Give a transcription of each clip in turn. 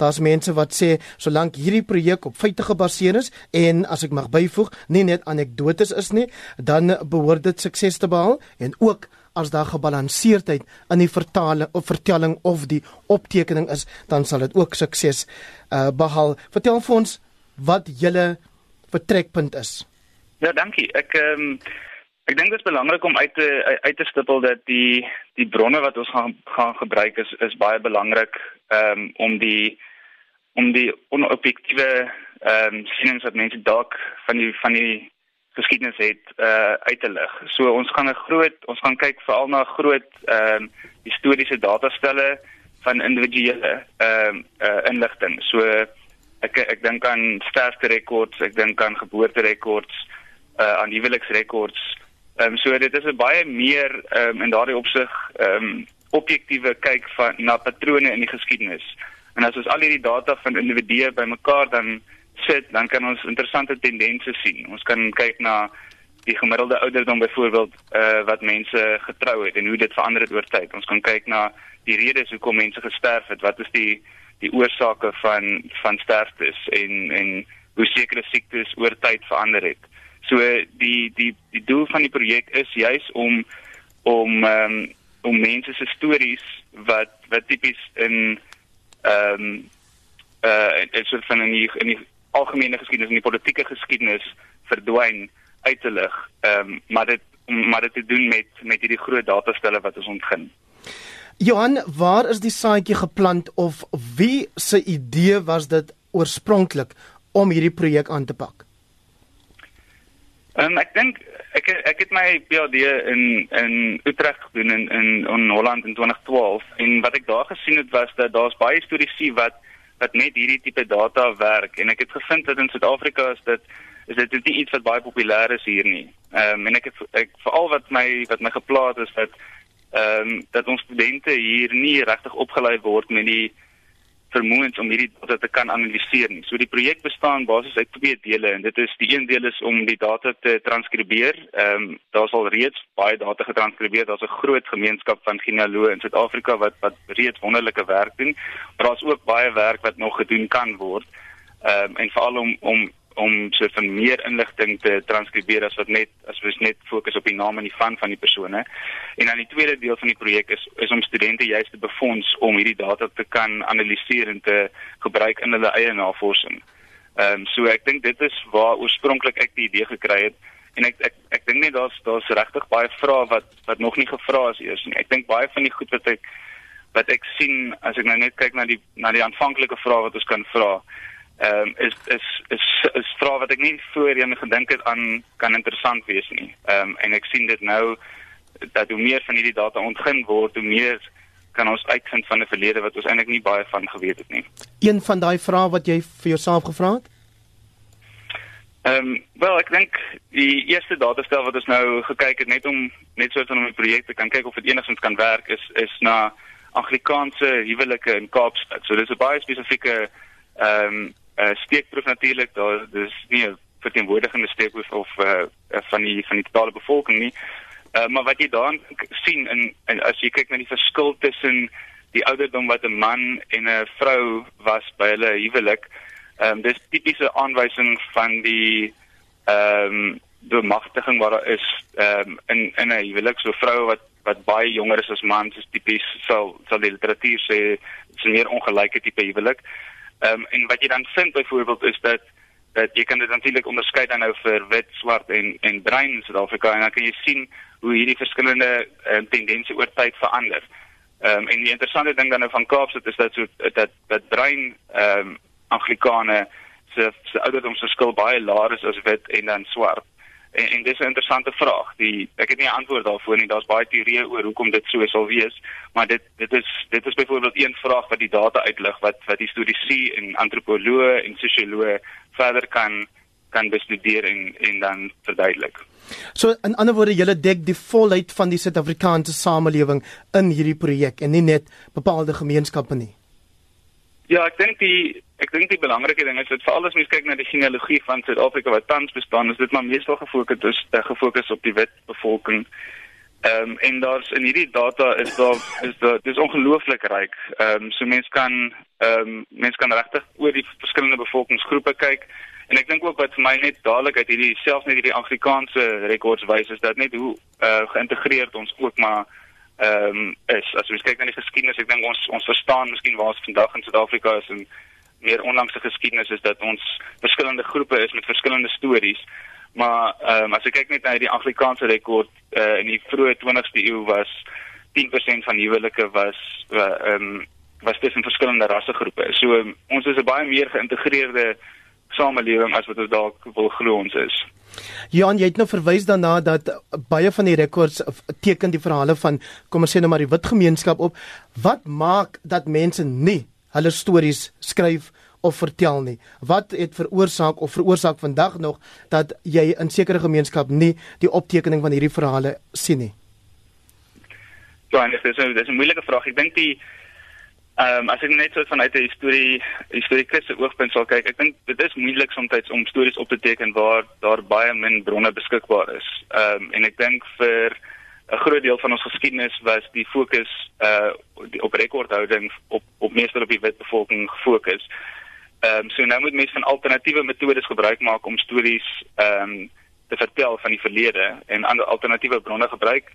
Daar's mense wat sê solank hierdie projek op feite gebaseer is en as ek mag byvoeg, nie net anekdotes is nie, dan behoort dit sukses te behaal en ook as daar gebalanseerdheid in die vertaling of vertelling of die optekening is, dan sal dit ook sukses uh, behaal. Vertel vir ons wat julle vertrekpunt is. Ja, dankie. Ek ehm um, ek dink dit is belangrik om uit te uit te stipel dat die die bronne wat ons gaan gaan gebruik is is baie belangrik um, om die om die onobjektiewe ehm um, sienings wat mense dalk van die van die geskiedenis het uh uit te lig. So ons gaan 'n groot ons gaan kyk veral na groot ehm um, historiese datastelle van individuele ehm um, uh inligting. So ek ek dink aan sterfte rekords, ek dink aan geboorterekords, uh aan huweliksrekords. Ehm um, so dit is 'n baie meer ehm um, in daardie opsig ehm um, objektiewe kyk van na patrone in die geskiedenis. En as ons al hierdie data van individue bymekaar dan sit, dan kan ons interessante tendense sien. Ons kan kyk na die gemiddelde ouderdom byvoorbeeld uh wat mense getrou het en hoe dit verander het oor tyd. Ons kan kyk na die redes hoekom mense gesterf het. Wat is die die oorsake van van sterftes en en hoe sekere siektes oor tyd verander het. So die die die doel van die projek is juis om om um, om mense se stories wat wat tipies in ehm um, uh in soort van in die, in die algemene geskiedenis en die politieke geskiedenis verdwyn uit te lig. Ehm um, maar dit maar dit te doen met met hierdie groot datastelle wat ons ontgin. Johan, waar is die saadjie geplant of wie se idee was dit oorspronklik om hierdie projek aan te pak? Um, ek dink ek ek het my PhD in in Utrecht gedoen in in, in Holland in 2012 en wat ek daar gesien het was dat daar's baie historiese wat wat met hierdie tipe data werk en ek het gevind dat in Suid-Afrika is dit is dit nie iets wat baie populêr is hier nie. Ehm um, en ek het ek veral wat my wat my geplaas is dat ehm um, dat ons studente hier nie regtig opgelei word met die vermoëns om hierdie data te kan analiseer nie. So die projek bestaan basies uit twee dele en dit is die een deel is om die data te transkribeer. Ehm um, daar's al reeds baie data getranskribeer. Daar's 'n groot gemeenskap van genealoë in Suid-Afrika wat wat reeds wonderlike werk doen. Maar daar's ook baie werk wat nog gedoen kan word. Ehm um, en veral om om om so van meer inligting te transkribeer as wat net as ons net fokus op die naam en die van van die persone. En dan die tweede deel van die projek is is om studente juist te befonds om hierdie data te kan analiseer en te gebruik in hulle eie navorsing. Ehm um, so ek dink dit is waar oorspronklik ek die idee gekry het en ek ek ek dink net daar's daar's regtig baie vrae wat wat nog nie gevra is eers nie. Ek dink baie van die goed wat ek wat ek sien as ek nou net kyk na die na die aanvanklike vrae wat ons kan vra ehm um, is is is is vrae wat ek nie voorheen gedink het aan kan interessant wees nie. Ehm um, en ek sien dit nou dat hoe meer van hierdie data ontgin word, hoe meer kan ons uitvind van 'n verlede wat ons eintlik nie baie van geweet het nie. Een van daai vrae wat jy vir jouself gevra het? Ehm um, wel ek dink die eerste datastel wat ons nou gekyk het net om net so van om die projek te kan kyk of dit enigstens kan werk is is na Anglikaanse huwelike in Kaapstad. So dis 'n baie spesifieke ehm um, uh, steekproef natuurlik daar dis nie 'n verteenwoordigende steekproef of uh, van die van die totale bevolking nie. Uh, maar wat jy daar sien in, in as jy kyk na die verskil tussen die ouderdom wat 'n man en 'n vrou was by hulle huwelik um, dis tipiese aanwysing van die ehm um, bemagtiging wat daar is um, in in 'n huwelik. So vroue wat wat baie jonger is as mans is tipies sal sal die literatuur sê dis 'n meer ongelyke tipe huwelik Ehm um, en wat jy dan vind byvoorbeeld is dat dat jy kan dit natuurlik onderskei dan nou vir wit, swart en en bruin in Suid-Afrika en dan kan jy sien hoe hierdie verskillende um, tendense oor tyd verander. Ehm um, en die interessante ding dan nou van Kaapstad is dat so dat dat bruin ehm um, Anglikane se se ouderdomsverskil baie laer is as wit en dan swart. En, en dis 'n interessante vraag. Die ek het nie 'n antwoord daarvoor nie. Daar's baie teorieë oor hoekom dit so sal wees, maar dit dit is dit is byvoorbeeld een vraag wat die data uitlig wat wat historiese en antropoloë en sosioloë verder kan kan bestudeer en en dan verduidelik. So in ander woorde, julle dek die volheid van die Suid-Afrikaanse samelewing in hierdie projek en nie net bepaalde gemeenskappe nie. Ja, ek dink die ek dink die belangrike ding is dat veral as mens kyk na die genealogie van Suid-Afrika wat tans bestaan, is dit maar meestal gefokus is uh, gefokus op die wit bevolking. Ehm um, en daar's in hierdie data is daar is daar dis ongelooflik ryk. Ehm um, so mense kan Ehm um, mense kan regtig oor die verskillende bevolkingsgroepe kyk. En ek dink ook wat vir my net dadelik uit hierdie selfs net hierdie Afrikaanse rekords wys is dat net hoe uh, geïntegreerd ons ook maar ehm um, is. As jy kyk na die geskiedenis, ek dink ons ons verstaan miskien waar ons vandag in Suid-Afrika is en meer onlangse geskiedenis is dat ons verskillende groepe is met verskillende stories. Maar ehm um, as jy kyk net na die Afrikaanse rekord uh, in die vroeë 20ste eeu was 10% van huwelike was eh, ehm uh, um, was tussen verskillende rassegroepe. So um, ons is 'n baie meer geïntegreerde samelewing as wat ons dalk wil glo ons is. Johan, jy het nou verwys daarna dat baie van die rekords teken die verhale van kom ons sê nou maar die wit gemeenskap op. Wat maak dat mense nie hulle stories skryf of vertel nie? Wat het veroorsaak of veroorsaak vandag nog dat jy in sekere gemeenskap nie die optekening van hierdie verhale sien nie? Ja, dit is 'n dis 'n moeilike vraag. Ek dink die Ehm um, as ek net so vanuit 'n historie historiese oogpunt sal kyk, ek dink dit is moeilik soms om stories op te teken waar daar baie min bronne beskikbaar is. Ehm um, en ek dink vir 'n groot deel van ons geskiedenis was die fokus uh die, op rekordhouding op op meestal op die wit bevolking gefokus. Ehm um, so nou moet mense van alternatiewe metodes gebruik maak om stories ehm um, te vertel van die verlede en ander alternatiewe bronne gebruik.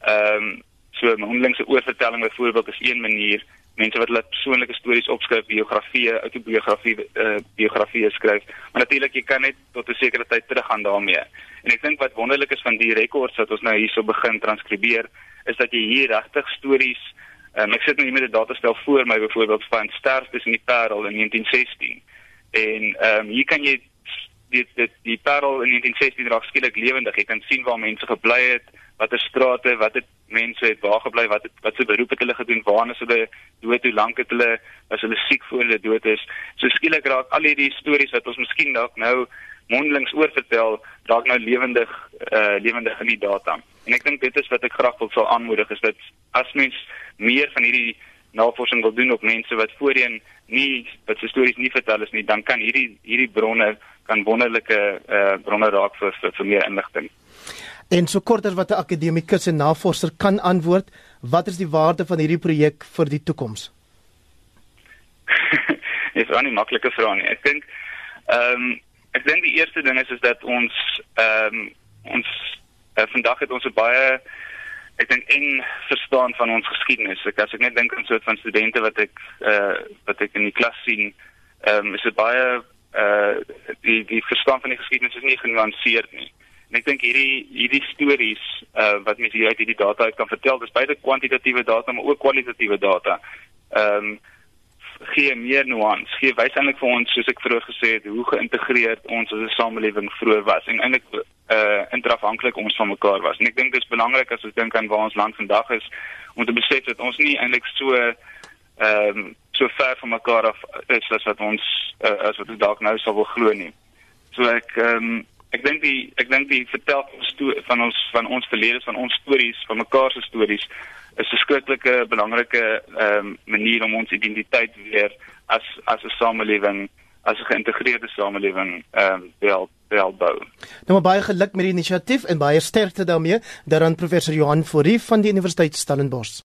Ehm um, so 'n mondelingse oorvertelling byvoorbeeld is een manier mense wat hulle persoonlike stories opskryf, biografieë, autobiografie uh, biografieë skryf. Maar natuurlik jy kan net tot 'n sekere tyd teruggaan daarmee. En ek dink wat wonderlik is van die rekords wat ons nou hierso begin transkribeer, is dat jy hier regtig stories um, ek sit nou hier met 'n datastel voor my byvoorbeeld van sterftes in die Parel in 1916. En ehm um, hier kan jy die die die Parel in 1916 raak skielik lewendig. Jy kan sien waar mense gebly het, watter strate, wat het mense het waar gebly, wat het wat se beroep het hulle gedoen, waar is hulle dood, hoe lank het hulle as hulle siek voor hulle dood is. So skielik raak al hierdie stories wat ons miskien dalk nou mondelings oorvertel, dalk nou lewendig uh lewendig in die data. En ek dink dit is wat ek graag wil sal aanmoedig is dat as mens meer van hierdie navorsing wil doen op mense wat voorheen nie wat se stories nie vertel is nie, dan kan hierdie hierdie bronne kan wonderlike uh bronne raak vir vir, vir meer inligting. En so kort as wat 'n akademikus en navorser kan antwoord, wat is die waarde van hierdie projek vir die toekoms? Dis 'n maklike vraag nie. Ek dink ehm um, ek dink die eerste ding is is dat ons ehm um, ons uh, vandag het ons 'n baie ek dink en verstaan van ons geskiedenis. Ek as ek net dink aan so 'n van studente wat ek uh wat ek in die klas sien, ehm um, is dit baie uh die die verstaan van die geskiedenis is nie genuanceerd nie. En ek dink hierdie hierdie stories uh wat mense hier uit hierdie data uit kan vertel, dis beide kwantitatiewe data maar ook kwalitatiewe data. Ehm um, gee meer nuance. Gee wys eintlik vir ons soos ek vroeër gesê het hoe geïntegreerd ons as 'n samelewing vroeër was en eintlik uh interafhanklik ons van mekaar was. En ek dink dit is belangrik as ons dink aan waar ons land vandag is om te besef dat ons nie eintlik so ehm um, so ver van mekaar af is as wat ons uh, as wat ons dalk nou sal wil glo nie. So ek ehm um, ek dink die ek dink die vertel van ons van ons verlede van ons stories van mekaar se stories is 'n skrikkelike belangrike um, manier om ons identiteit weer as as 'n samelewing as 'n geïntegreerde samelewing ehm um, wel wel bou. Nou baie geluk met die inisiatief en baie sterkte daarmee daaraan professor Johan Fourie van die Universiteit Stellenbosch.